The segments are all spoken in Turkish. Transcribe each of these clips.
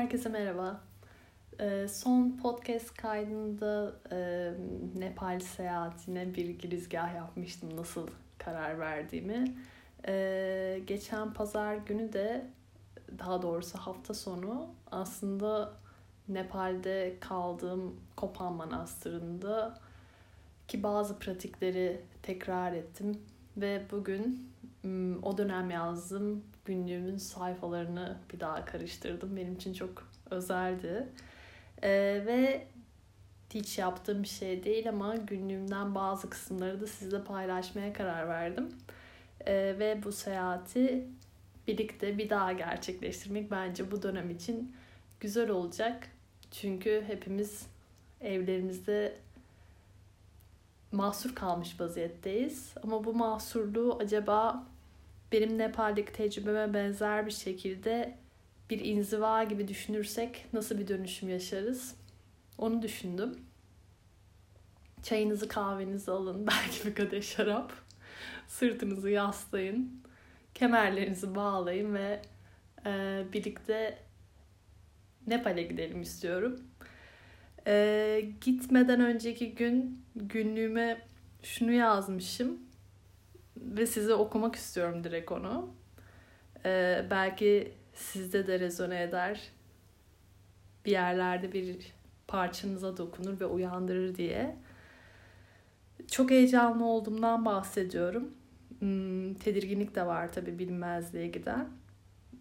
Herkese merhaba. Ee, son podcast kaydında e, Nepal seyahatine bir girizgah yapmıştım nasıl karar verdiğimi. Ee, geçen pazar günü de daha doğrusu hafta sonu aslında Nepal'de kaldığım Kopan Manastırı'nda ki bazı pratikleri tekrar ettim ve bugün o dönem yazdığım günlüğümün sayfalarını bir daha karıştırdım. Benim için çok özeldi. Ee, ve hiç yaptığım bir şey değil ama günlüğümden bazı kısımları da sizle paylaşmaya karar verdim. Ee, ve bu seyahati birlikte bir daha gerçekleştirmek bence bu dönem için güzel olacak. Çünkü hepimiz evlerimizde mahsur kalmış vaziyetteyiz. Ama bu mahsurluğu acaba benim Nepal'deki tecrübeme benzer bir şekilde bir inziva gibi düşünürsek nasıl bir dönüşüm yaşarız? Onu düşündüm. Çayınızı kahvenizi alın, belki bir kadeh şarap. Sırtınızı yaslayın, kemerlerinizi bağlayın ve e, birlikte Nepal'e gidelim istiyorum. E, gitmeden önceki gün günlüğüme şunu yazmışım ve size okumak istiyorum direkt onu. Ee, belki sizde de rezone eder. Bir yerlerde bir parçanıza dokunur ve uyandırır diye. Çok heyecanlı olduğumdan bahsediyorum. Hmm, tedirginlik de var tabii bilinmezliğe giden.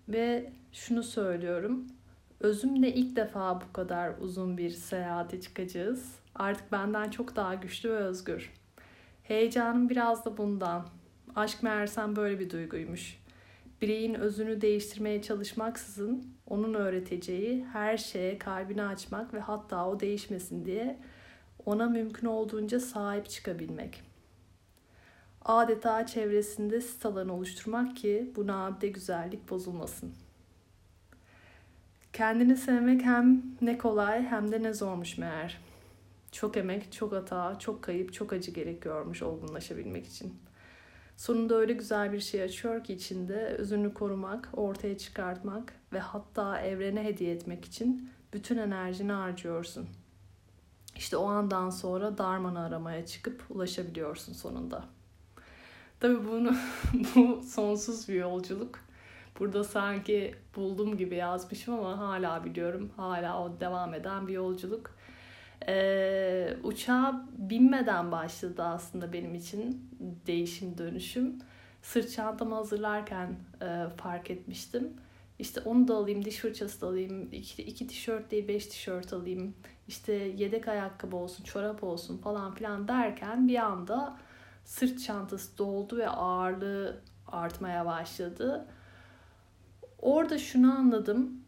Ve şunu söylüyorum. Özümle ilk defa bu kadar uzun bir seyahate çıkacağız. Artık benden çok daha güçlü ve özgür. Heyecanım biraz da bundan. Aşk meğersem böyle bir duyguymuş. Bireyin özünü değiştirmeye çalışmaksızın onun öğreteceği her şeye kalbini açmak ve hatta o değişmesin diye ona mümkün olduğunca sahip çıkabilmek. Adeta çevresinde sit alanı oluşturmak ki bu nadide güzellik bozulmasın. Kendini sevmek hem ne kolay hem de ne zormuş meğer. Çok emek, çok hata, çok kayıp, çok acı gerekiyormuş olgunlaşabilmek için.'' Sonunda öyle güzel bir şey açıyor ki içinde özünü korumak, ortaya çıkartmak ve hatta evrene hediye etmek için bütün enerjini harcıyorsun. İşte o andan sonra darmanı aramaya çıkıp ulaşabiliyorsun sonunda. Tabii bunu bu sonsuz bir yolculuk. Burada sanki buldum gibi yazmışım ama hala biliyorum. Hala o devam eden bir yolculuk. Ee, uçağa binmeden başladı aslında benim için değişim dönüşüm. Sırt çantamı hazırlarken e, fark etmiştim. İşte onu da alayım, diş fırçası da alayım, iki, iki tişört değil beş tişört alayım, işte yedek ayakkabı olsun, çorap olsun falan filan derken bir anda sırt çantası doldu ve ağırlığı artmaya başladı. Orada şunu anladım.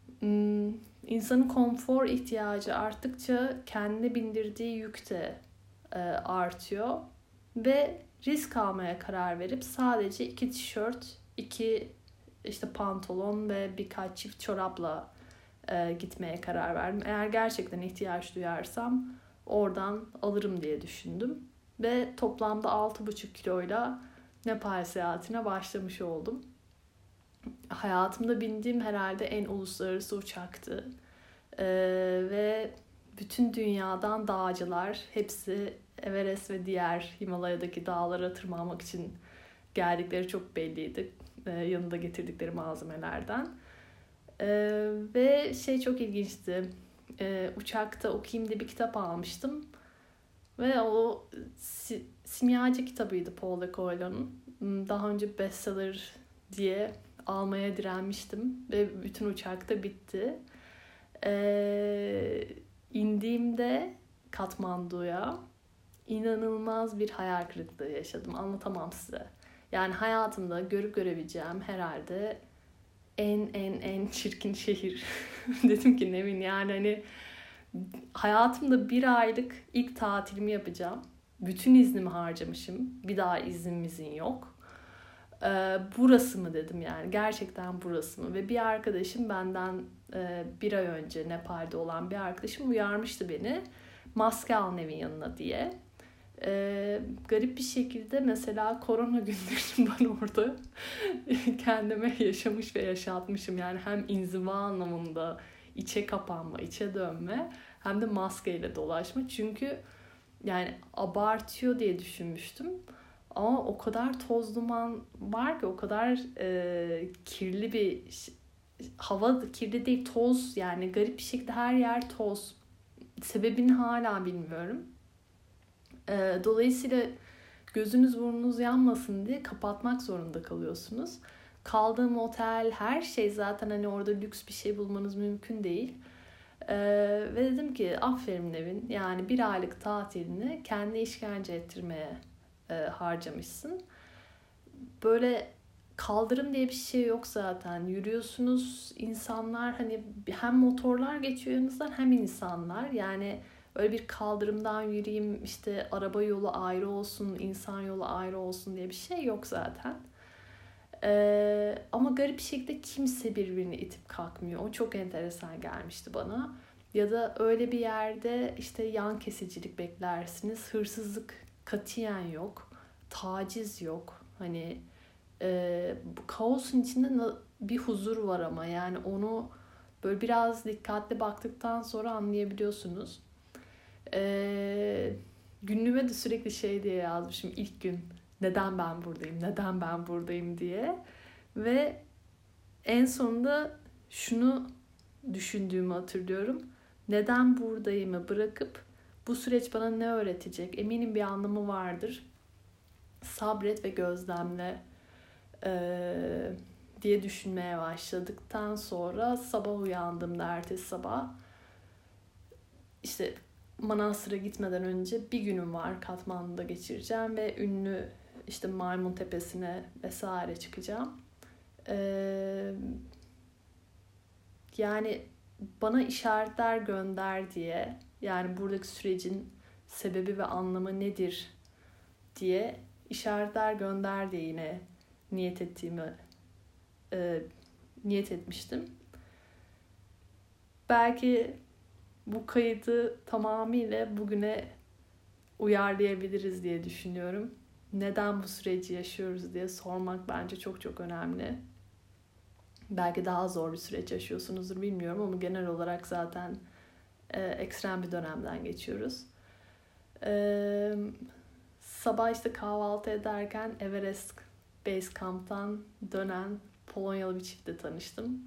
İnsanın konfor ihtiyacı arttıkça kendine bindirdiği yük de e, artıyor. Ve risk almaya karar verip sadece iki tişört, iki işte pantolon ve birkaç çift çorapla e, gitmeye karar verdim. Eğer gerçekten ihtiyaç duyarsam oradan alırım diye düşündüm. Ve toplamda 6,5 kiloyla Nepal seyahatine başlamış oldum hayatımda bindiğim herhalde en uluslararası uçaktı. Ee, ve bütün dünyadan dağcılar hepsi Everest ve diğer Himalaya'daki dağlara tırmanmak için geldikleri çok belliydi. Ee, yanında getirdikleri malzemelerden. Ee, ve şey çok ilginçti. Ee, uçakta okuyayım diye bir kitap almıştım. Ve o si- simyacı kitabıydı Paul Coelho'nun. Hmm, daha önce bestseller diye almaya direnmiştim ve bütün uçakta bitti. Ee, indiğimde Katmandu'ya inanılmaz bir hayal kırıklığı yaşadım. Anlatamam size. Yani hayatımda görüp görebileceğim herhalde en en en çirkin şehir. Dedim ki Nevin yani hani hayatımda bir aylık ilk tatilimi yapacağım. Bütün iznimi harcamışım. Bir daha iznimizin yok e, burası mı dedim yani gerçekten burası mı ve bir arkadaşım benden e, bir ay önce Nepal'de olan bir arkadaşım uyarmıştı beni maske al evin yanına diye. E, garip bir şekilde mesela korona günlerini ben orada kendime yaşamış ve yaşatmışım yani hem inziva anlamında içe kapanma, içe dönme hem de maskeyle dolaşma. Çünkü yani abartıyor diye düşünmüştüm. Ama o kadar toz duman var ki o kadar e, kirli bir hava kirli değil toz yani garip bir şekilde her yer toz. Sebebini hala bilmiyorum. E, dolayısıyla gözünüz burnunuz yanmasın diye kapatmak zorunda kalıyorsunuz. Kaldığım otel her şey zaten hani orada lüks bir şey bulmanız mümkün değil. Ee, ve dedim ki aferin Nevin yani bir aylık tatilini kendi işkence ettirmeye e, harcamışsın. Böyle kaldırım diye bir şey yok zaten. Yürüyorsunuz insanlar hani hem motorlar geçiyor yanınızdan hem insanlar. Yani öyle bir kaldırımdan yürüyeyim işte araba yolu ayrı olsun, insan yolu ayrı olsun diye bir şey yok zaten. Ee, ama garip bir şekilde kimse birbirini itip kalkmıyor. O çok enteresan gelmişti bana. Ya da öyle bir yerde işte yan kesicilik beklersiniz. Hırsızlık katiyen yok. Taciz yok. Hani e, kaosun içinde bir huzur var ama yani onu böyle biraz dikkatli baktıktan sonra anlayabiliyorsunuz. E, günlüğüme de sürekli şey diye yazmışım ilk gün neden ben buradayım, neden ben buradayım diye. Ve en sonunda şunu düşündüğümü hatırlıyorum. Neden buradayımı bırakıp bu süreç bana ne öğretecek? Eminim bir anlamı vardır. Sabret ve gözlemle ee, diye düşünmeye başladıktan sonra sabah uyandığımda ertesi sabah işte Manastır'a gitmeden önce bir günüm var Katmandu'da geçireceğim ve ünlü işte Maymun Tepesi'ne vesaire çıkacağım. Ee, yani bana işaretler gönder diye yani buradaki sürecin sebebi ve anlamı nedir diye işaretler gönder diye yine niyet ettiğimi e, niyet etmiştim. Belki bu kaydı tamamıyla bugüne uyarlayabiliriz diye düşünüyorum neden bu süreci yaşıyoruz diye sormak bence çok çok önemli. Belki daha zor bir süreç yaşıyorsunuzdur bilmiyorum ama genel olarak zaten e, ekstrem bir dönemden geçiyoruz. E, sabah işte kahvaltı ederken Everest Base Camp'tan dönen Polonyalı bir çiftle tanıştım.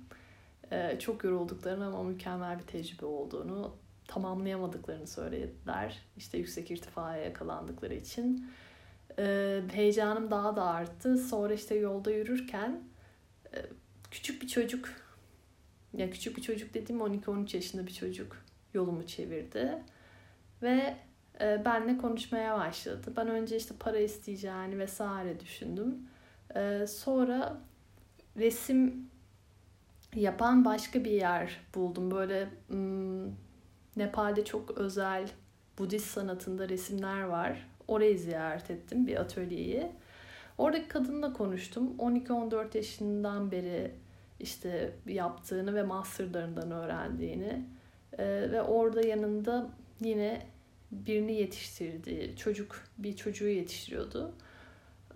E, çok yorulduklarını ama mükemmel bir tecrübe olduğunu, tamamlayamadıklarını söylediler. İşte yüksek irtifaya yakalandıkları için e, heyecanım daha da arttı. Sonra işte yolda yürürken e, küçük bir çocuk ya küçük bir çocuk dediğim 12-13 yaşında bir çocuk yolumu çevirdi. Ve e, benle konuşmaya başladı. Ben önce işte para isteyeceğini vesaire düşündüm. E, sonra resim yapan başka bir yer buldum. Böyle hmm, Nepal'de çok özel Budist sanatında resimler var. Orayı ziyaret ettim bir atölyeyi. Oradaki kadınla konuştum. 12-14 yaşından beri işte yaptığını ve masterlarından öğrendiğini ee, ve orada yanında yine birini yetiştirdiği çocuk bir çocuğu yetiştiriyordu.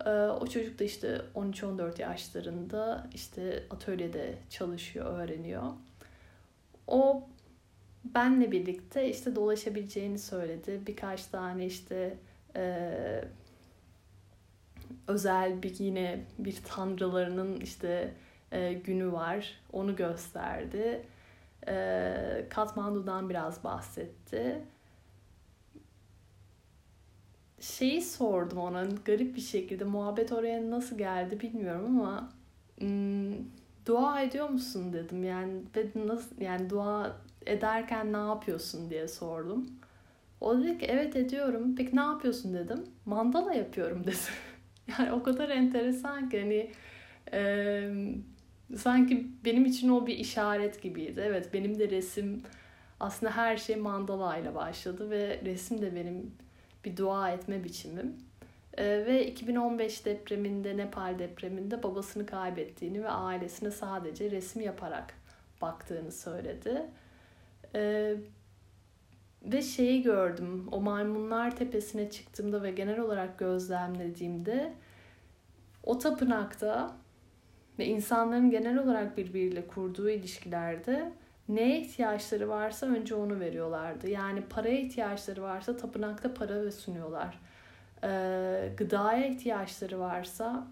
Ee, o çocuk da işte 13-14 yaşlarında işte atölyede çalışıyor, öğreniyor. O benle birlikte işte dolaşabileceğini söyledi. Birkaç tane işte e, özel bir yine bir tanrılarının işte e, günü var. Onu gösterdi. E, Katmandu'dan biraz bahsetti. Şeyi sordum ona garip bir şekilde muhabbet oraya nasıl geldi bilmiyorum ama hmm, dua ediyor musun dedim yani nasıl yani dua ederken ne yapıyorsun diye sordum. O dedi ki evet ediyorum. Peki ne yapıyorsun dedim. Mandala yapıyorum dedi. yani o kadar enteresan ki hani sanki benim için o bir işaret gibiydi. Evet benim de resim aslında her şey mandala ile başladı ve resim de benim bir dua etme biçimim. E, ve 2015 depreminde, Nepal depreminde babasını kaybettiğini ve ailesine sadece resim yaparak baktığını söyledi. E, ve şeyi gördüm. O maymunlar tepesine çıktığımda ve genel olarak gözlemlediğimde o tapınakta ve insanların genel olarak birbiriyle kurduğu ilişkilerde neye ihtiyaçları varsa önce onu veriyorlardı. Yani paraya ihtiyaçları varsa tapınakta para ve sunuyorlar. Ee, gıdaya ihtiyaçları varsa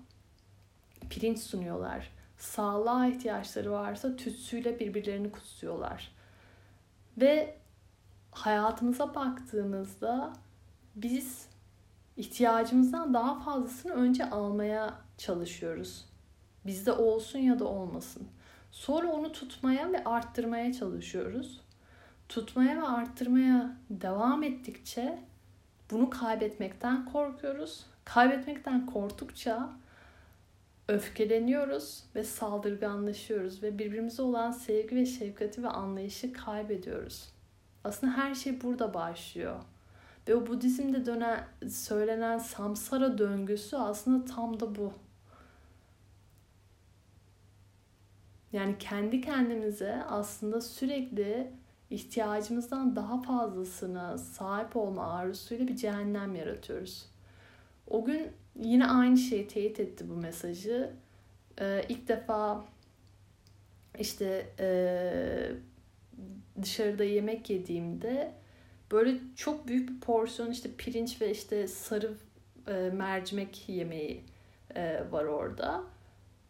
pirinç sunuyorlar. Sağlığa ihtiyaçları varsa tütsüyle birbirlerini kutsuyorlar. Ve hayatımıza baktığımızda biz ihtiyacımızdan daha fazlasını önce almaya çalışıyoruz. Bizde olsun ya da olmasın. Sonra onu tutmaya ve arttırmaya çalışıyoruz. Tutmaya ve arttırmaya devam ettikçe bunu kaybetmekten korkuyoruz. Kaybetmekten korktukça öfkeleniyoruz ve saldırganlaşıyoruz ve birbirimize olan sevgi ve şefkati ve anlayışı kaybediyoruz. Aslında her şey burada başlıyor. Ve o Budizm'de dönen, söylenen samsara döngüsü aslında tam da bu. Yani kendi kendimize aslında sürekli ihtiyacımızdan daha fazlasına sahip olma arzusuyla bir cehennem yaratıyoruz. O gün yine aynı şeyi teyit etti bu mesajı. Ee, ilk defa işte e, dışarıda yemek yediğimde böyle çok büyük bir porsiyon işte pirinç ve işte sarı e, mercimek yemeği e, var orada.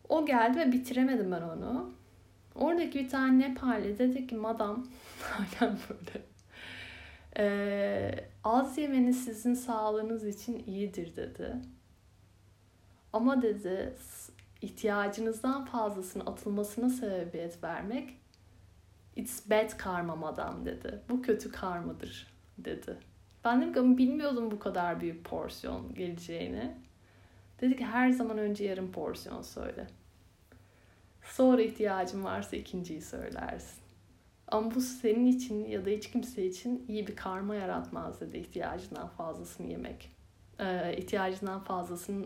O geldi ve bitiremedim ben onu. Oradaki bir tane Nepalli dedi ki madam aynen böyle ee, az yemeniz sizin sağlığınız için iyidir dedi. Ama dedi ihtiyacınızdan fazlasını atılmasına sebebiyet vermek it's bad karma madam dedi. Bu kötü karmadır dedi. Ben dedim ki bilmiyordum bu kadar büyük porsiyon geleceğini. Dedi ki her zaman önce yarım porsiyon söyle. Sonra ihtiyacın varsa ikinciyi söylersin. Ama bu senin için ya da hiç kimse için iyi bir karma yaratmaz dedi ihtiyacından fazlasını yemek. Ee, ihtiyacından fazlasını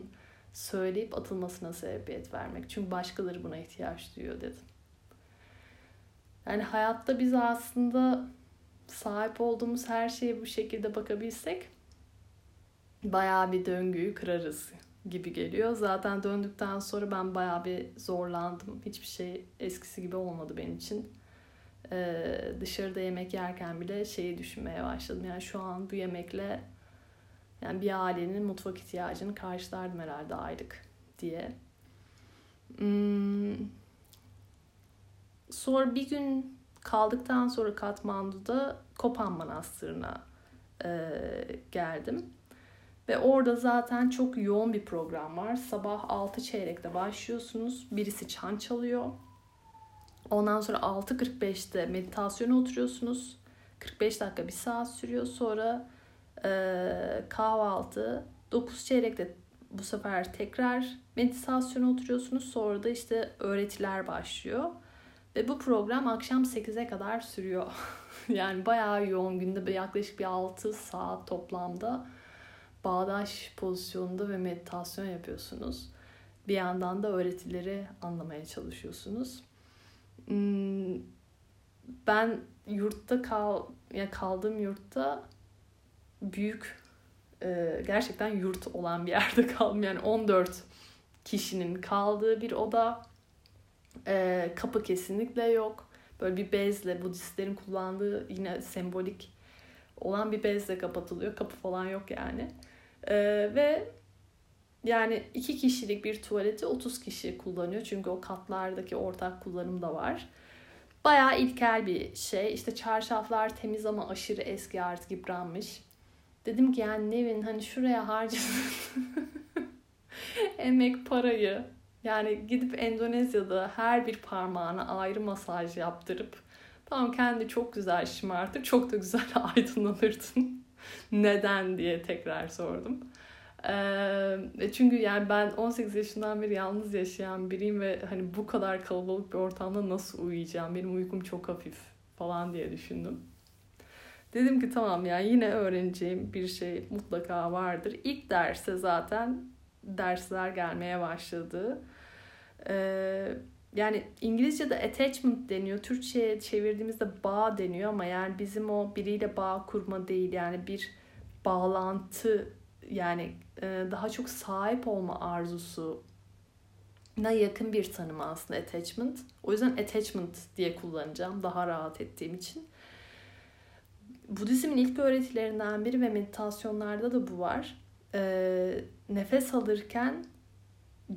söyleyip atılmasına sebebiyet vermek. Çünkü başkaları buna ihtiyaç duyuyor dedi. Yani hayatta biz aslında sahip olduğumuz her şeye bu şekilde bakabilsek bayağı bir döngüyü kırarız gibi geliyor. Zaten döndükten sonra ben bayağı bir zorlandım. Hiçbir şey eskisi gibi olmadı benim için. Ee, dışarıda yemek yerken bile şeyi düşünmeye başladım. Yani şu an bu yemekle yani bir ailenin mutfak ihtiyacını karşılardım herhalde aylık diye. Hmm. Sonra bir gün kaldıktan sonra Katmandu'da Kopan Manastırı'na e, geldim. Ve orada zaten çok yoğun bir program var. Sabah 6 çeyrekte başlıyorsunuz. Birisi çan çalıyor. Ondan sonra 6.45'te meditasyona oturuyorsunuz. 45 dakika bir saat sürüyor. Sonra e, kahvaltı. 9 çeyrekte bu sefer tekrar meditasyona oturuyorsunuz. Sonra da işte öğretiler başlıyor. Ve bu program akşam 8'e kadar sürüyor. yani bayağı yoğun günde yaklaşık bir 6 saat toplamda bağdaş pozisyonunda ve meditasyon yapıyorsunuz. Bir yandan da öğretileri anlamaya çalışıyorsunuz. Hmm, ben yurtta kal ya kaldığım yurtta büyük e, gerçekten yurt olan bir yerde kaldım. Yani 14 kişinin kaldığı bir oda. E, kapı kesinlikle yok. Böyle bir bezle Budistlerin kullandığı yine sembolik olan bir bezle kapatılıyor. Kapı falan yok yani. Ee, ve yani iki kişilik bir tuvaleti 30 kişi kullanıyor. Çünkü o katlardaki ortak kullanım da var. Bayağı ilkel bir şey. İşte çarşaflar temiz ama aşırı eski artık yıpranmış. Dedim ki yani Nevin hani şuraya harcasın emek parayı. Yani gidip Endonezya'da her bir parmağına ayrı masaj yaptırıp tamam kendi çok güzel şımartır çok da güzel aydınlanırdın. Neden diye tekrar sordum. Ee, çünkü yani ben 18 yaşından beri yalnız yaşayan biriyim ve hani bu kadar kalabalık bir ortamda nasıl uyuyacağım? Benim uykum çok hafif falan diye düşündüm. Dedim ki tamam yani yine öğreneceğim bir şey mutlaka vardır. İlk derse zaten dersler gelmeye başladı. Ee, yani İngilizce'de attachment deniyor. Türkçe'ye çevirdiğimizde bağ deniyor ama yani bizim o biriyle bağ kurma değil. Yani bir bağlantı yani e, daha çok sahip olma arzusu na yakın bir tanım aslında attachment. O yüzden attachment diye kullanacağım daha rahat ettiğim için. Budizmin ilk öğretilerinden biri ve meditasyonlarda da bu var. Ee, nefes alırken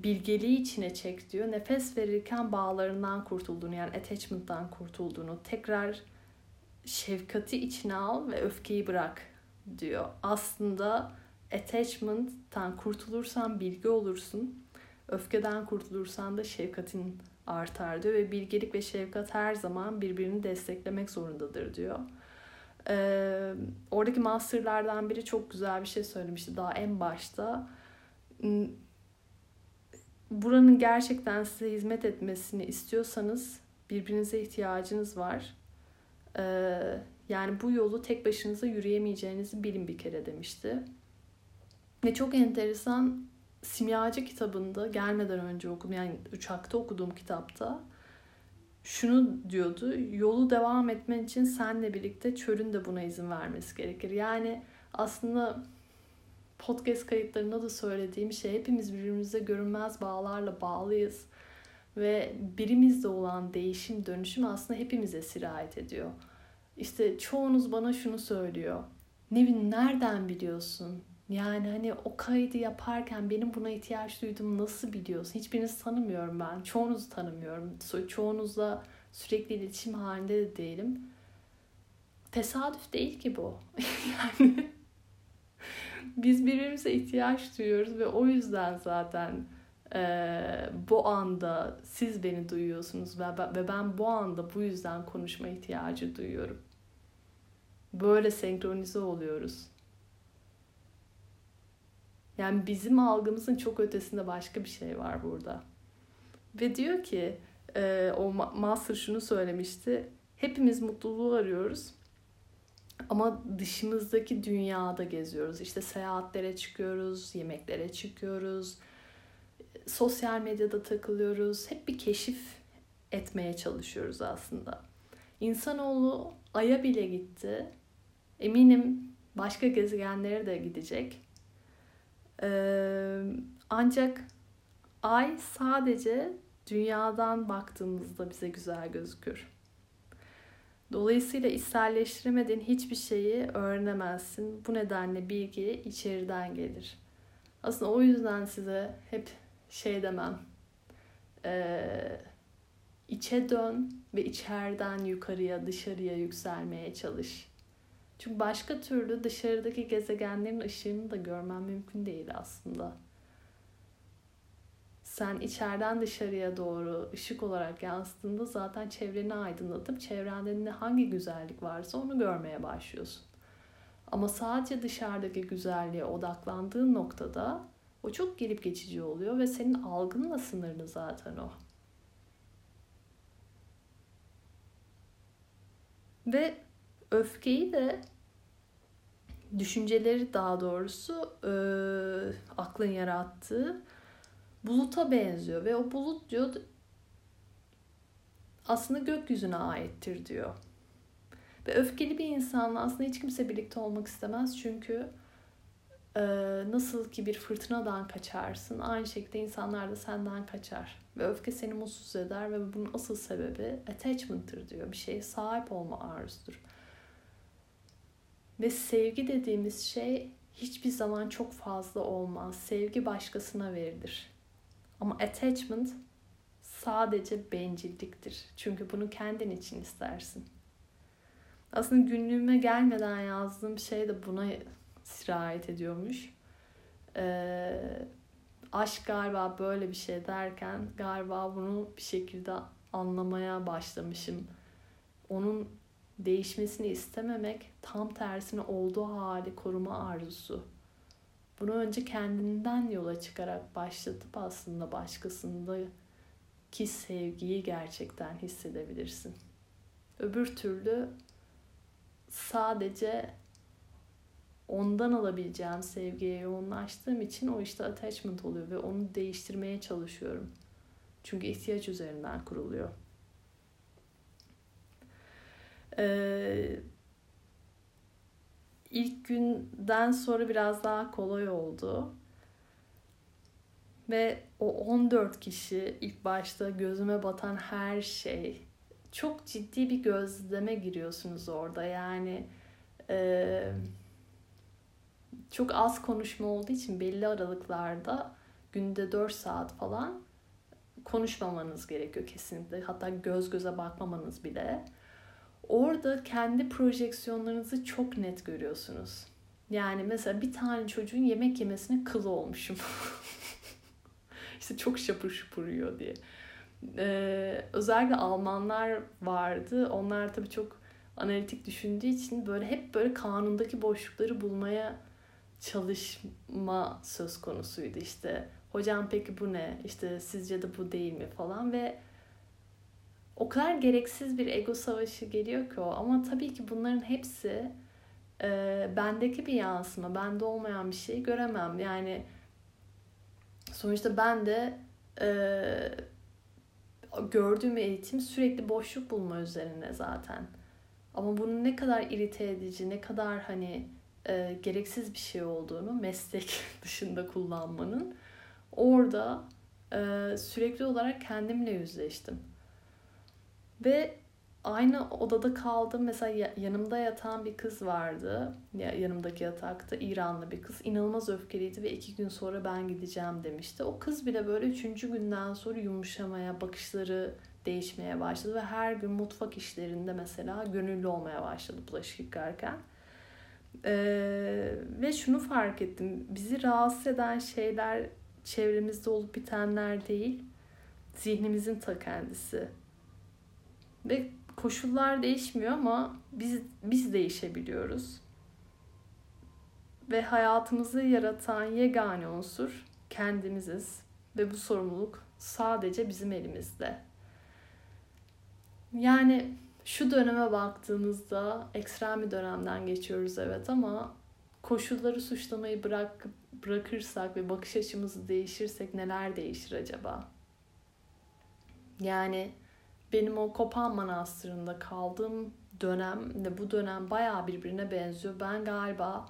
bilgeliği içine çek diyor. Nefes verirken bağlarından kurtulduğunu yani attachment'tan kurtulduğunu, tekrar şefkati içine al ve öfkeyi bırak diyor. Aslında attachment'tan kurtulursan bilgi olursun. Öfkeden kurtulursan da şefkatin artar diyor ve bilgelik ve şefkat her zaman birbirini desteklemek zorundadır diyor. Ee, oradaki masterlardan biri çok güzel bir şey söylemişti daha en başta. Buranın gerçekten size hizmet etmesini istiyorsanız birbirinize ihtiyacınız var. Ee, yani bu yolu tek başınıza yürüyemeyeceğinizi bilin bir kere demişti. Ve çok enteresan Simyacı kitabında gelmeden önce okudum yani uçakta okuduğum kitapta şunu diyordu. Yolu devam etmen için senle birlikte çölün de buna izin vermesi gerekir. Yani aslında podcast kayıtlarında da söylediğim şey hepimiz birbirimize görünmez bağlarla bağlıyız. Ve birimizde olan değişim, dönüşüm aslında hepimize sirayet ediyor. İşte çoğunuz bana şunu söylüyor. Nevin nereden biliyorsun? Yani hani o kaydı yaparken benim buna ihtiyaç duyduğumu nasıl biliyorsun? Hiçbirinizi tanımıyorum ben. Çoğunuzu tanımıyorum. Çoğunuzla sürekli iletişim halinde de değilim. Tesadüf değil ki bu. yani biz birbirimize ihtiyaç duyuyoruz ve o yüzden zaten e, bu anda siz beni duyuyorsunuz ve, ve ben bu anda bu yüzden konuşma ihtiyacı duyuyorum. Böyle senkronize oluyoruz. Yani bizim algımızın çok ötesinde başka bir şey var burada. Ve diyor ki e, o master şunu söylemişti. Hepimiz mutluluğu arıyoruz. Ama dışımızdaki dünyada geziyoruz. İşte seyahatlere çıkıyoruz, yemeklere çıkıyoruz, sosyal medyada takılıyoruz. Hep bir keşif etmeye çalışıyoruz aslında. İnsanoğlu Ay'a bile gitti. Eminim başka gezegenlere de gidecek. Ee, ancak ay sadece dünyadan baktığımızda bize güzel gözükür. Dolayısıyla içselleştiremediğin hiçbir şeyi öğrenemezsin. Bu nedenle bilgi içeriden gelir. Aslında o yüzden size hep şey demem. Ee, içe dön ve içeriden yukarıya, dışarıya yükselmeye çalış. Çünkü başka türlü dışarıdaki gezegenlerin ışığını da görmen mümkün değil aslında. Sen içeriden dışarıya doğru ışık olarak yansıttığında zaten çevreni aydınlatıp çevrende hangi güzellik varsa onu görmeye başlıyorsun. Ama sadece dışarıdaki güzelliğe odaklandığın noktada o çok gelip geçici oluyor ve senin algınla sınırlı zaten o. Ve öfkeyi de düşünceleri daha doğrusu e, aklın yarattığı buluta benziyor ve o bulut diyor aslında gökyüzüne aittir diyor. Ve öfkeli bir insanla aslında hiç kimse birlikte olmak istemez çünkü e, nasıl ki bir fırtınadan kaçarsın aynı şekilde insanlar da senden kaçar. Ve öfke seni mutsuz eder ve bunun asıl sebebi attachment'tır diyor. Bir şeye sahip olma arzusudur. Ve sevgi dediğimiz şey hiçbir zaman çok fazla olmaz. Sevgi başkasına verilir. Ama attachment sadece bencilliktir. Çünkü bunu kendin için istersin. Aslında günlüğüme gelmeden yazdığım şey de buna sirayet ediyormuş. Ee, aşk galiba böyle bir şey derken galiba bunu bir şekilde anlamaya başlamışım. Onun değişmesini istememek tam tersine olduğu hali koruma arzusu. Bunu önce kendinden yola çıkarak başlatıp aslında başkasında ki sevgiyi gerçekten hissedebilirsin. Öbür türlü sadece ondan alabileceğim sevgiye yoğunlaştığım için o işte attachment oluyor ve onu değiştirmeye çalışıyorum. Çünkü ihtiyaç üzerinden kuruluyor. Ee, ilk günden sonra biraz daha kolay oldu. Ve o 14 kişi ilk başta gözüme batan her şey çok ciddi bir gözleme giriyorsunuz orada. Yani e, çok az konuşma olduğu için belli aralıklarda günde 4 saat falan konuşmamanız gerekiyor kesinlikle. Hatta göz göze bakmamanız bile. Orada kendi projeksiyonlarınızı çok net görüyorsunuz. Yani mesela bir tane çocuğun yemek yemesine kılı olmuşum. işte çok şapur şupur yiyor diye. Ee, özellikle Almanlar vardı. Onlar tabii çok analitik düşündüğü için böyle hep böyle kanundaki boşlukları bulmaya çalışma söz konusuydu işte. Hocam peki bu ne? İşte sizce de bu değil mi falan ve o kadar gereksiz bir ego savaşı geliyor ki o. Ama tabii ki bunların hepsi e, bendeki bir yansıma. Bende olmayan bir şeyi göremem. Yani sonuçta ben de e, gördüğüm eğitim sürekli boşluk bulma üzerine zaten. Ama bunun ne kadar irite edici, ne kadar hani e, gereksiz bir şey olduğunu meslek dışında kullanmanın orada e, sürekli olarak kendimle yüzleştim. Ve aynı odada kaldım. Mesela yanımda yatan bir kız vardı. Ya yanımdaki yatakta İranlı bir kız. İnanılmaz öfkeliydi ve iki gün sonra ben gideceğim demişti. O kız bile böyle üçüncü günden sonra yumuşamaya, bakışları değişmeye başladı ve her gün mutfak işlerinde mesela gönüllü olmaya başladı bulaşık yıkarken. Ee, ve şunu fark ettim. Bizi rahatsız eden şeyler çevremizde olup bitenler değil, zihnimizin ta kendisi. Ve koşullar değişmiyor ama biz biz değişebiliyoruz. Ve hayatımızı yaratan yegane unsur kendimiziz ve bu sorumluluk sadece bizim elimizde. Yani şu döneme baktığımızda ekstrem bir dönemden geçiyoruz evet ama koşulları suçlamayı bırak bırakırsak ve bakış açımızı değişirsek neler değişir acaba? Yani benim o Kopan Manastırı'nda kaldığım dönem ve bu dönem bayağı birbirine benziyor. Ben galiba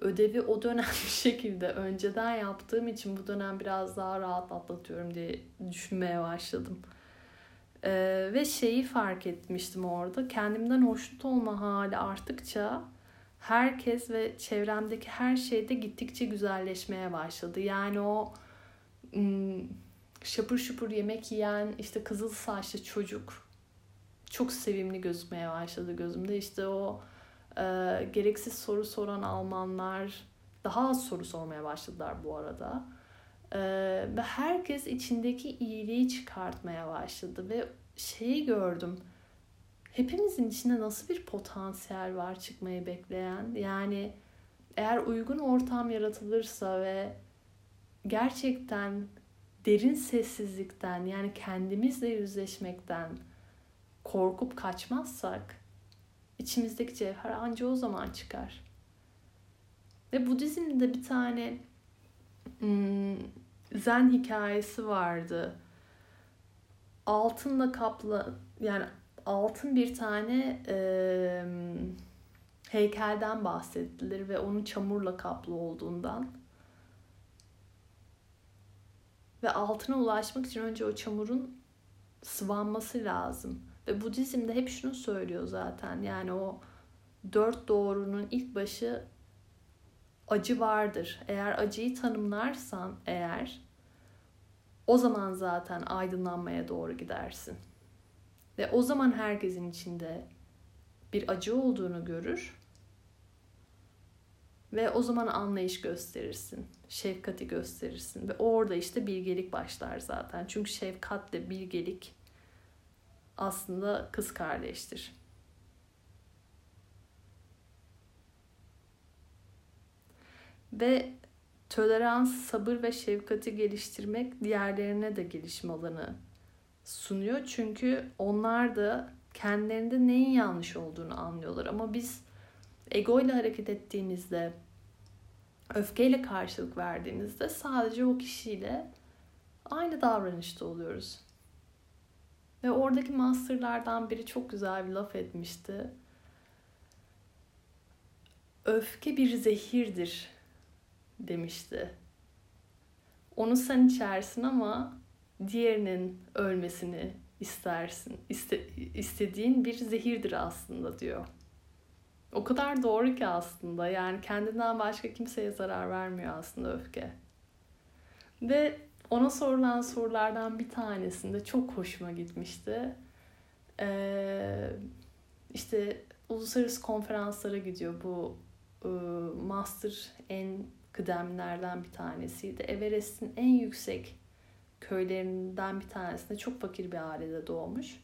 ödevi o dönem bir şekilde önceden yaptığım için bu dönem biraz daha rahat atlatıyorum diye düşünmeye başladım. Ee, ve şeyi fark etmiştim orada. Kendimden hoşnut olma hali arttıkça herkes ve çevremdeki her şey de gittikçe güzelleşmeye başladı. Yani o şapur şupur yemek yiyen işte kızıl saçlı çocuk çok sevimli gözükmeye başladı gözümde. İşte o e, gereksiz soru soran Almanlar daha az soru sormaya başladılar bu arada. E, ve herkes içindeki iyiliği çıkartmaya başladı ve şeyi gördüm. Hepimizin içinde nasıl bir potansiyel var çıkmayı bekleyen. Yani eğer uygun ortam yaratılırsa ve gerçekten derin sessizlikten yani kendimizle yüzleşmekten korkup kaçmazsak içimizdeki cevher anca o zaman çıkar. Ve Budizm'de bir tane zen hikayesi vardı. Altınla kaplı yani altın bir tane e, heykelden bahsedilir ve onun çamurla kaplı olduğundan. Ve altına ulaşmak için önce o çamurun sıvanması lazım. Ve Budizm'de hep şunu söylüyor zaten. Yani o dört doğrunun ilk başı acı vardır. Eğer acıyı tanımlarsan eğer o zaman zaten aydınlanmaya doğru gidersin. Ve o zaman herkesin içinde bir acı olduğunu görür ve o zaman anlayış gösterirsin, şefkati gösterirsin ve orada işte bilgelik başlar zaten. Çünkü şefkatle bilgelik aslında kız kardeştir. Ve tolerans, sabır ve şefkati geliştirmek diğerlerine de gelişim alanı sunuyor. Çünkü onlar da kendilerinde neyin yanlış olduğunu anlıyorlar. Ama biz ego ile hareket ettiğimizde öfkeyle karşılık verdiğimizde sadece o kişiyle aynı davranışta oluyoruz. Ve oradaki masterlardan biri çok güzel bir laf etmişti. Öfke bir zehirdir demişti. Onu sen içersin ama diğerinin ölmesini istersin. İste, istediğin bir zehirdir aslında diyor. O kadar doğru ki aslında. Yani kendinden başka kimseye zarar vermiyor aslında öfke. Ve ona sorulan sorulardan bir tanesinde çok hoşuma gitmişti. Ee, işte uluslararası konferanslara gidiyor bu e, master en kıdemlerden bir tanesiydi. Everest'in en yüksek köylerinden bir tanesinde çok fakir bir ailede doğmuş.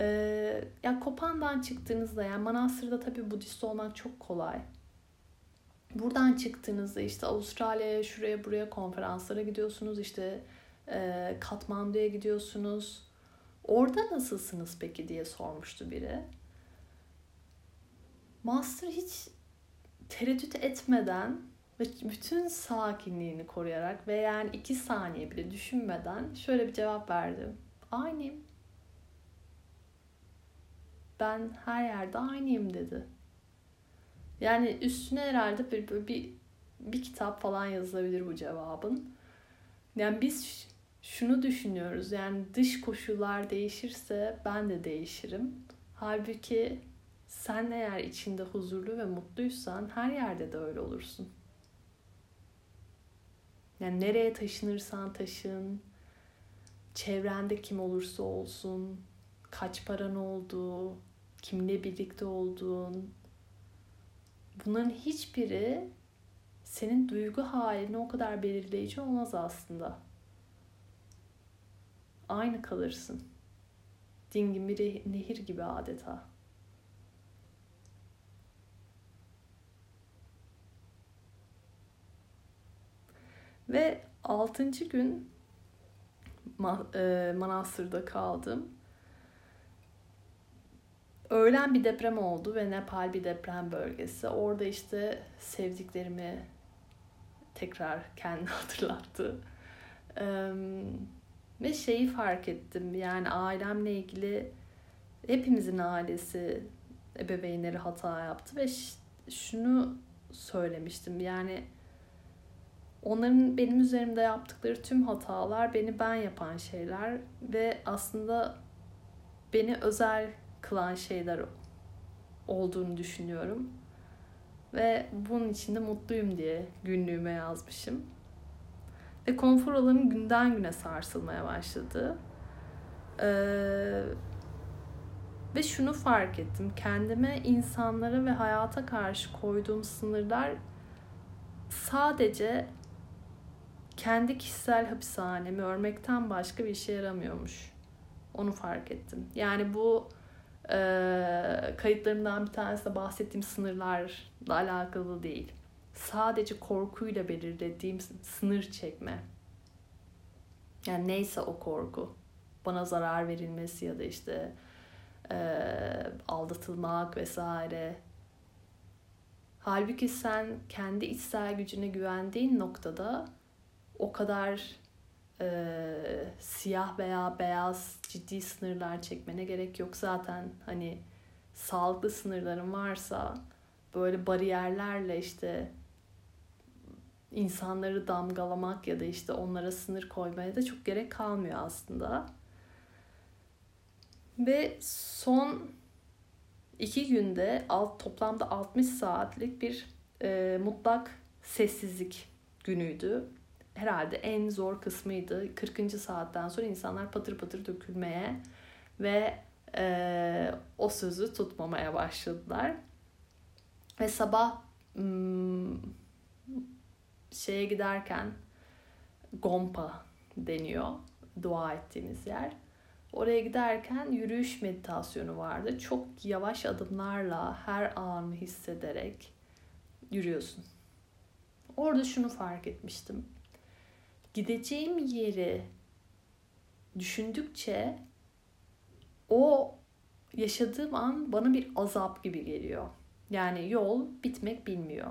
Ee, ya Kopan'dan çıktığınızda yani Manastır'da tabii Budist olmak çok kolay. Buradan çıktığınızda işte Avustralya'ya şuraya buraya konferanslara gidiyorsunuz işte e, Katmandu'ya gidiyorsunuz. Orada nasılsınız peki diye sormuştu biri. Master hiç tereddüt etmeden ve bütün sakinliğini koruyarak ve yani iki saniye bile düşünmeden şöyle bir cevap verdi. Aynıyım. Ben her yerde aynıyım dedi. Yani üstüne herhalde bir, bir, bir kitap falan yazılabilir bu cevabın. Yani biz şunu düşünüyoruz yani dış koşullar değişirse ben de değişirim. Halbuki sen eğer içinde huzurlu ve mutluysan her yerde de öyle olursun. Yani nereye taşınırsan taşın, çevrende kim olursa olsun, kaç paran olduğu, kimle birlikte olduğun, bunların hiçbiri senin duygu halini o kadar belirleyici olmaz aslında. Aynı kalırsın. Dingin bir nehir gibi adeta. Ve altıncı gün e, Manastır'da kaldım. Öğlen bir deprem oldu ve Nepal bir deprem bölgesi. Orada işte sevdiklerimi tekrar kendi hatırlattı. Ve şeyi fark ettim yani ailemle ilgili hepimizin ailesi ebeveynleri hata yaptı ve şunu söylemiştim yani onların benim üzerimde yaptıkları tüm hatalar beni ben yapan şeyler ve aslında beni özel kılan şeyler olduğunu düşünüyorum. Ve bunun için de mutluyum diye günlüğüme yazmışım. Ve konfor alanım günden güne sarsılmaya başladı. Ee, ve şunu fark ettim. Kendime, insanlara ve hayata karşı koyduğum sınırlar sadece kendi kişisel hapishanemi örmekten başka bir işe yaramıyormuş. Onu fark ettim. Yani bu e, kayıtlarımdan bir tanesi de bahsettiğim sınırlarla alakalı değil. Sadece korkuyla belirlediğim sınır çekme. Yani neyse o korku. Bana zarar verilmesi ya da işte e, aldatılmak vesaire. Halbuki sen kendi içsel gücüne güvendiğin noktada o kadar e, siyah veya beyaz ciddi sınırlar çekmene gerek yok zaten hani sağlıklı sınırların varsa böyle bariyerlerle işte insanları damgalamak ya da işte onlara sınır koymaya da çok gerek kalmıyor aslında. Ve son iki günde alt, toplamda 60 saatlik bir e, mutlak sessizlik günüydü herhalde en zor kısmıydı. 40. saatten sonra insanlar patır patır dökülmeye ve e, o sözü tutmamaya başladılar. Ve sabah hmm, şeye giderken Gompa deniyor dua ettiğimiz yer. Oraya giderken yürüyüş meditasyonu vardı. Çok yavaş adımlarla her anı hissederek yürüyorsun. Orada şunu fark etmiştim gideceğim yeri düşündükçe o yaşadığım an bana bir azap gibi geliyor. Yani yol bitmek bilmiyor.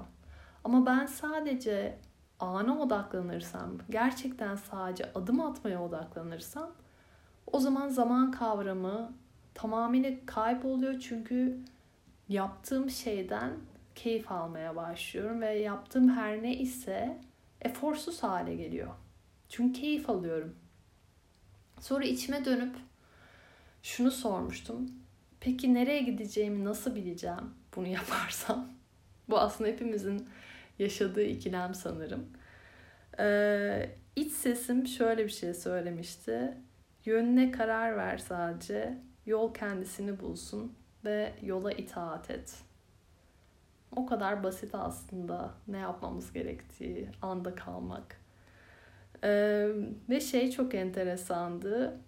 Ama ben sadece ana odaklanırsam, gerçekten sadece adım atmaya odaklanırsam o zaman zaman kavramı tamamıyla kayboluyor çünkü yaptığım şeyden keyif almaya başlıyorum ve yaptığım her ne ise eforsuz hale geliyor. Çünkü keyif alıyorum. Sonra içime dönüp şunu sormuştum. Peki nereye gideceğimi nasıl bileceğim bunu yaparsam? Bu aslında hepimizin yaşadığı ikilem sanırım. Ee, iç sesim şöyle bir şey söylemişti. Yönüne karar ver sadece. Yol kendisini bulsun ve yola itaat et. O kadar basit aslında ne yapmamız gerektiği, anda kalmak. Ee, ve şey çok enteresandı.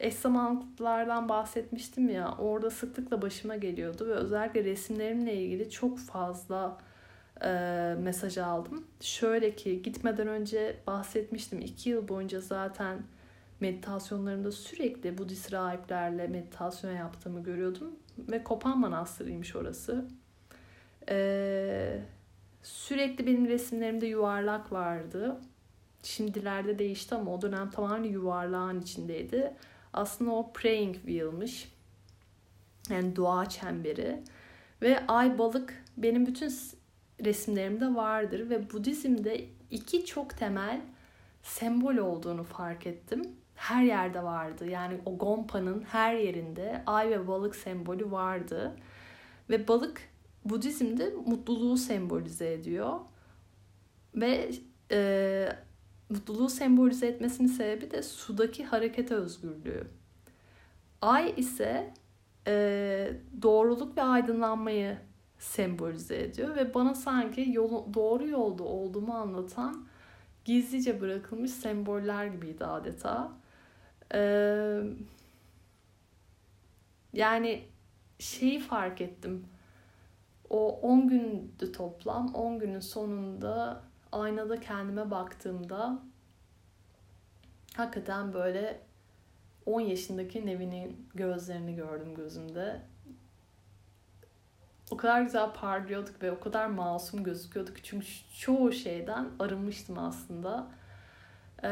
Eş zamanlıklardan bahsetmiştim ya orada sıklıkla başıma geliyordu ve özellikle resimlerimle ilgili çok fazla e, mesaj aldım. Şöyle ki gitmeden önce bahsetmiştim. iki yıl boyunca zaten meditasyonlarımda sürekli Budist rahiplerle meditasyon yaptığımı görüyordum. Ve Kopan Manastırı'ymış orası. Ee, sürekli benim resimlerimde yuvarlak vardı. Şimdilerde değişti ama o dönem tamamen yuvarlağın içindeydi. Aslında o praying wheel'mış. Yani dua çemberi. Ve ay balık benim bütün resimlerimde vardır ve Budizm'de iki çok temel sembol olduğunu fark ettim. Her yerde vardı. Yani o Gompa'nın her yerinde ay ve balık sembolü vardı. Ve balık Budizm'de mutluluğu sembolize ediyor. Ve e, mutluluğu sembolize etmesinin sebebi de sudaki hareket özgürlüğü. Ay ise e, doğruluk ve aydınlanmayı sembolize ediyor ve bana sanki yolu, doğru yolda olduğumu anlatan gizlice bırakılmış semboller gibiydi adeta. Ee, yani şeyi fark ettim. O 10 gündü toplam. 10 günün sonunda aynada kendime baktığımda hakikaten böyle 10 yaşındaki Nevin'in gözlerini gördüm gözümde o kadar güzel parlıyorduk ve o kadar masum gözüküyorduk. Çünkü çoğu şeyden arınmıştım aslında. Ee,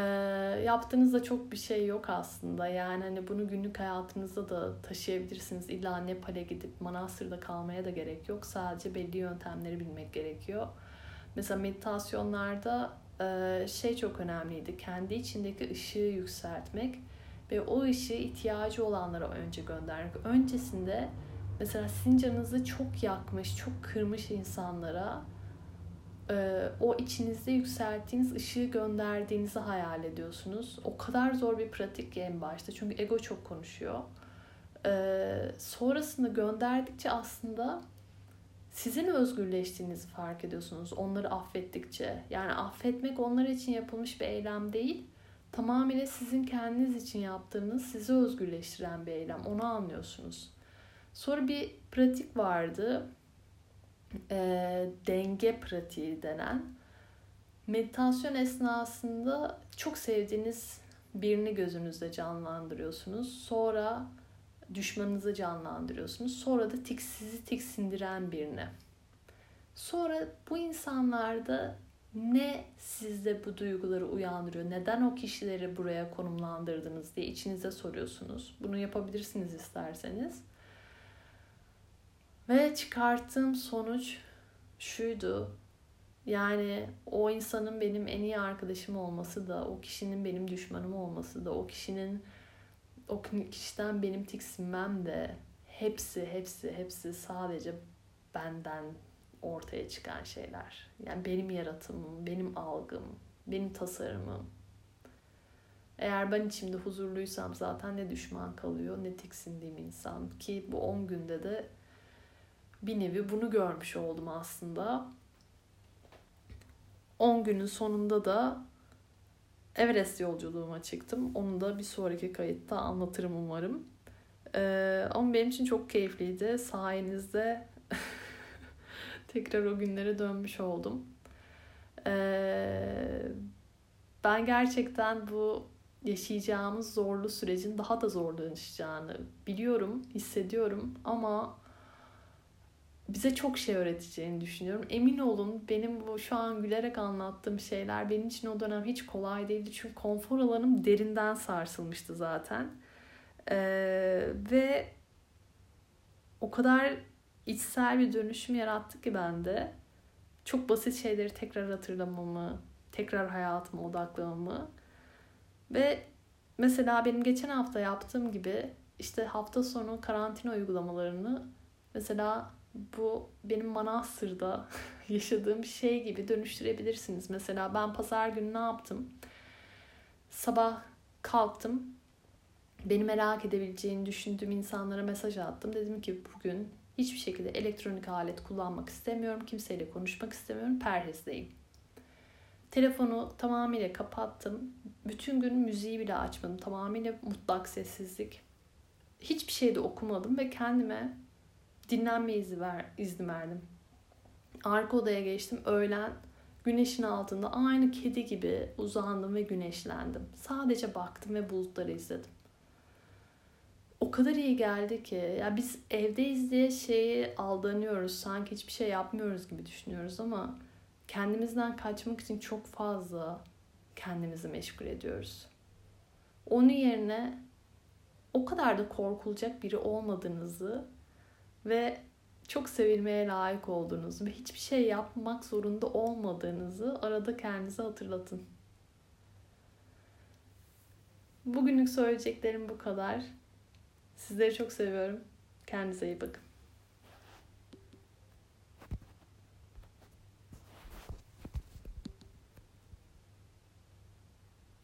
yaptığınızda çok bir şey yok aslında. Yani hani bunu günlük hayatınızda da taşıyabilirsiniz. İlla Nepal'e gidip manastırda kalmaya da gerek yok. Sadece belli yöntemleri bilmek gerekiyor. Mesela meditasyonlarda e, şey çok önemliydi. Kendi içindeki ışığı yükseltmek ve o ışığı ihtiyacı olanlara önce göndermek. Öncesinde mesela sizin canınızı çok yakmış, çok kırmış insanlara e, o içinizde yükselttiğiniz ışığı gönderdiğinizi hayal ediyorsunuz. O kadar zor bir pratik ki en başta. Çünkü ego çok konuşuyor. E, sonrasında gönderdikçe aslında sizin özgürleştiğinizi fark ediyorsunuz. Onları affettikçe. Yani affetmek onlar için yapılmış bir eylem değil. Tamamıyla sizin kendiniz için yaptığınız sizi özgürleştiren bir eylem. Onu anlıyorsunuz. Sonra bir pratik vardı. E, denge pratiği denen. Meditasyon esnasında çok sevdiğiniz birini gözünüzde canlandırıyorsunuz. Sonra düşmanınızı canlandırıyorsunuz. Sonra da tik, sizi tiksindiren birini. Sonra bu insanlarda ne sizde bu duyguları uyandırıyor? Neden o kişileri buraya konumlandırdınız diye içinize soruyorsunuz. Bunu yapabilirsiniz isterseniz. Ve çıkarttığım sonuç şuydu. Yani o insanın benim en iyi arkadaşım olması da, o kişinin benim düşmanım olması da, o kişinin o kişiden benim tiksinmem de hepsi hepsi hepsi sadece benden ortaya çıkan şeyler. Yani benim yaratımım, benim algım, benim tasarımım. Eğer ben içimde huzurluysam zaten ne düşman kalıyor ne tiksindiğim insan. Ki bu 10 günde de bir nevi bunu görmüş oldum aslında. 10 günün sonunda da Everest yolculuğuma çıktım. Onu da bir sonraki kayıtta anlatırım umarım. Ee, ama benim için çok keyifliydi. Sayenizde tekrar o günlere dönmüş oldum. Ee, ben gerçekten bu yaşayacağımız zorlu sürecin daha da zorlaşacağını biliyorum, hissediyorum ama bize çok şey öğreteceğini düşünüyorum. Emin olun benim bu şu an gülerek anlattığım şeyler benim için o dönem hiç kolay değildi. Çünkü konfor alanım derinden sarsılmıştı zaten. Ee, ve o kadar içsel bir dönüşüm yarattı ki bende. Çok basit şeyleri tekrar hatırlamamı, tekrar hayatıma odaklamamı Ve mesela benim geçen hafta yaptığım gibi işte hafta sonu karantina uygulamalarını mesela bu benim Manastır'da yaşadığım şey gibi dönüştürebilirsiniz. Mesela ben pazar günü ne yaptım? Sabah kalktım. Beni merak edebileceğini düşündüğüm insanlara mesaj attım. Dedim ki bugün hiçbir şekilde elektronik alet kullanmak istemiyorum. Kimseyle konuşmak istemiyorum. Perhizdeyim. Telefonu tamamıyla kapattım. Bütün gün müziği bile açmadım. Tamamıyla mutlak sessizlik. Hiçbir şey de okumadım ve kendime dinlenme izni, ver, izni verdim. Arka odaya geçtim. Öğlen güneşin altında aynı kedi gibi uzandım ve güneşlendim. Sadece baktım ve bulutları izledim. O kadar iyi geldi ki ya biz evdeyiz diye şeyi aldanıyoruz. Sanki hiçbir şey yapmıyoruz gibi düşünüyoruz ama kendimizden kaçmak için çok fazla kendimizi meşgul ediyoruz. Onun yerine o kadar da korkulacak biri olmadığınızı ve çok sevilmeye layık olduğunuzu ve hiçbir şey yapmak zorunda olmadığınızı arada kendinize hatırlatın. Bugünlük söyleyeceklerim bu kadar. Sizleri çok seviyorum. Kendinize iyi bakın.